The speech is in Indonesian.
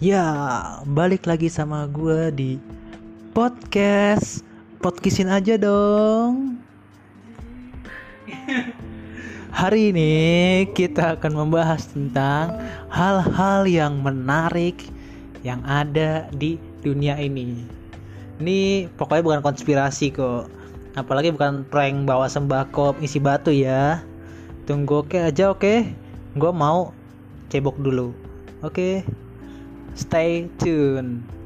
Ya, balik lagi sama gue di podcast. Podcastin aja dong. Hari ini kita akan membahas tentang hal-hal yang menarik yang ada di dunia ini. Ini pokoknya bukan konspirasi kok. Apalagi bukan prank bawa sembako isi batu ya. Tunggu oke aja oke. Gue mau cebok dulu. Oke Stay tuned.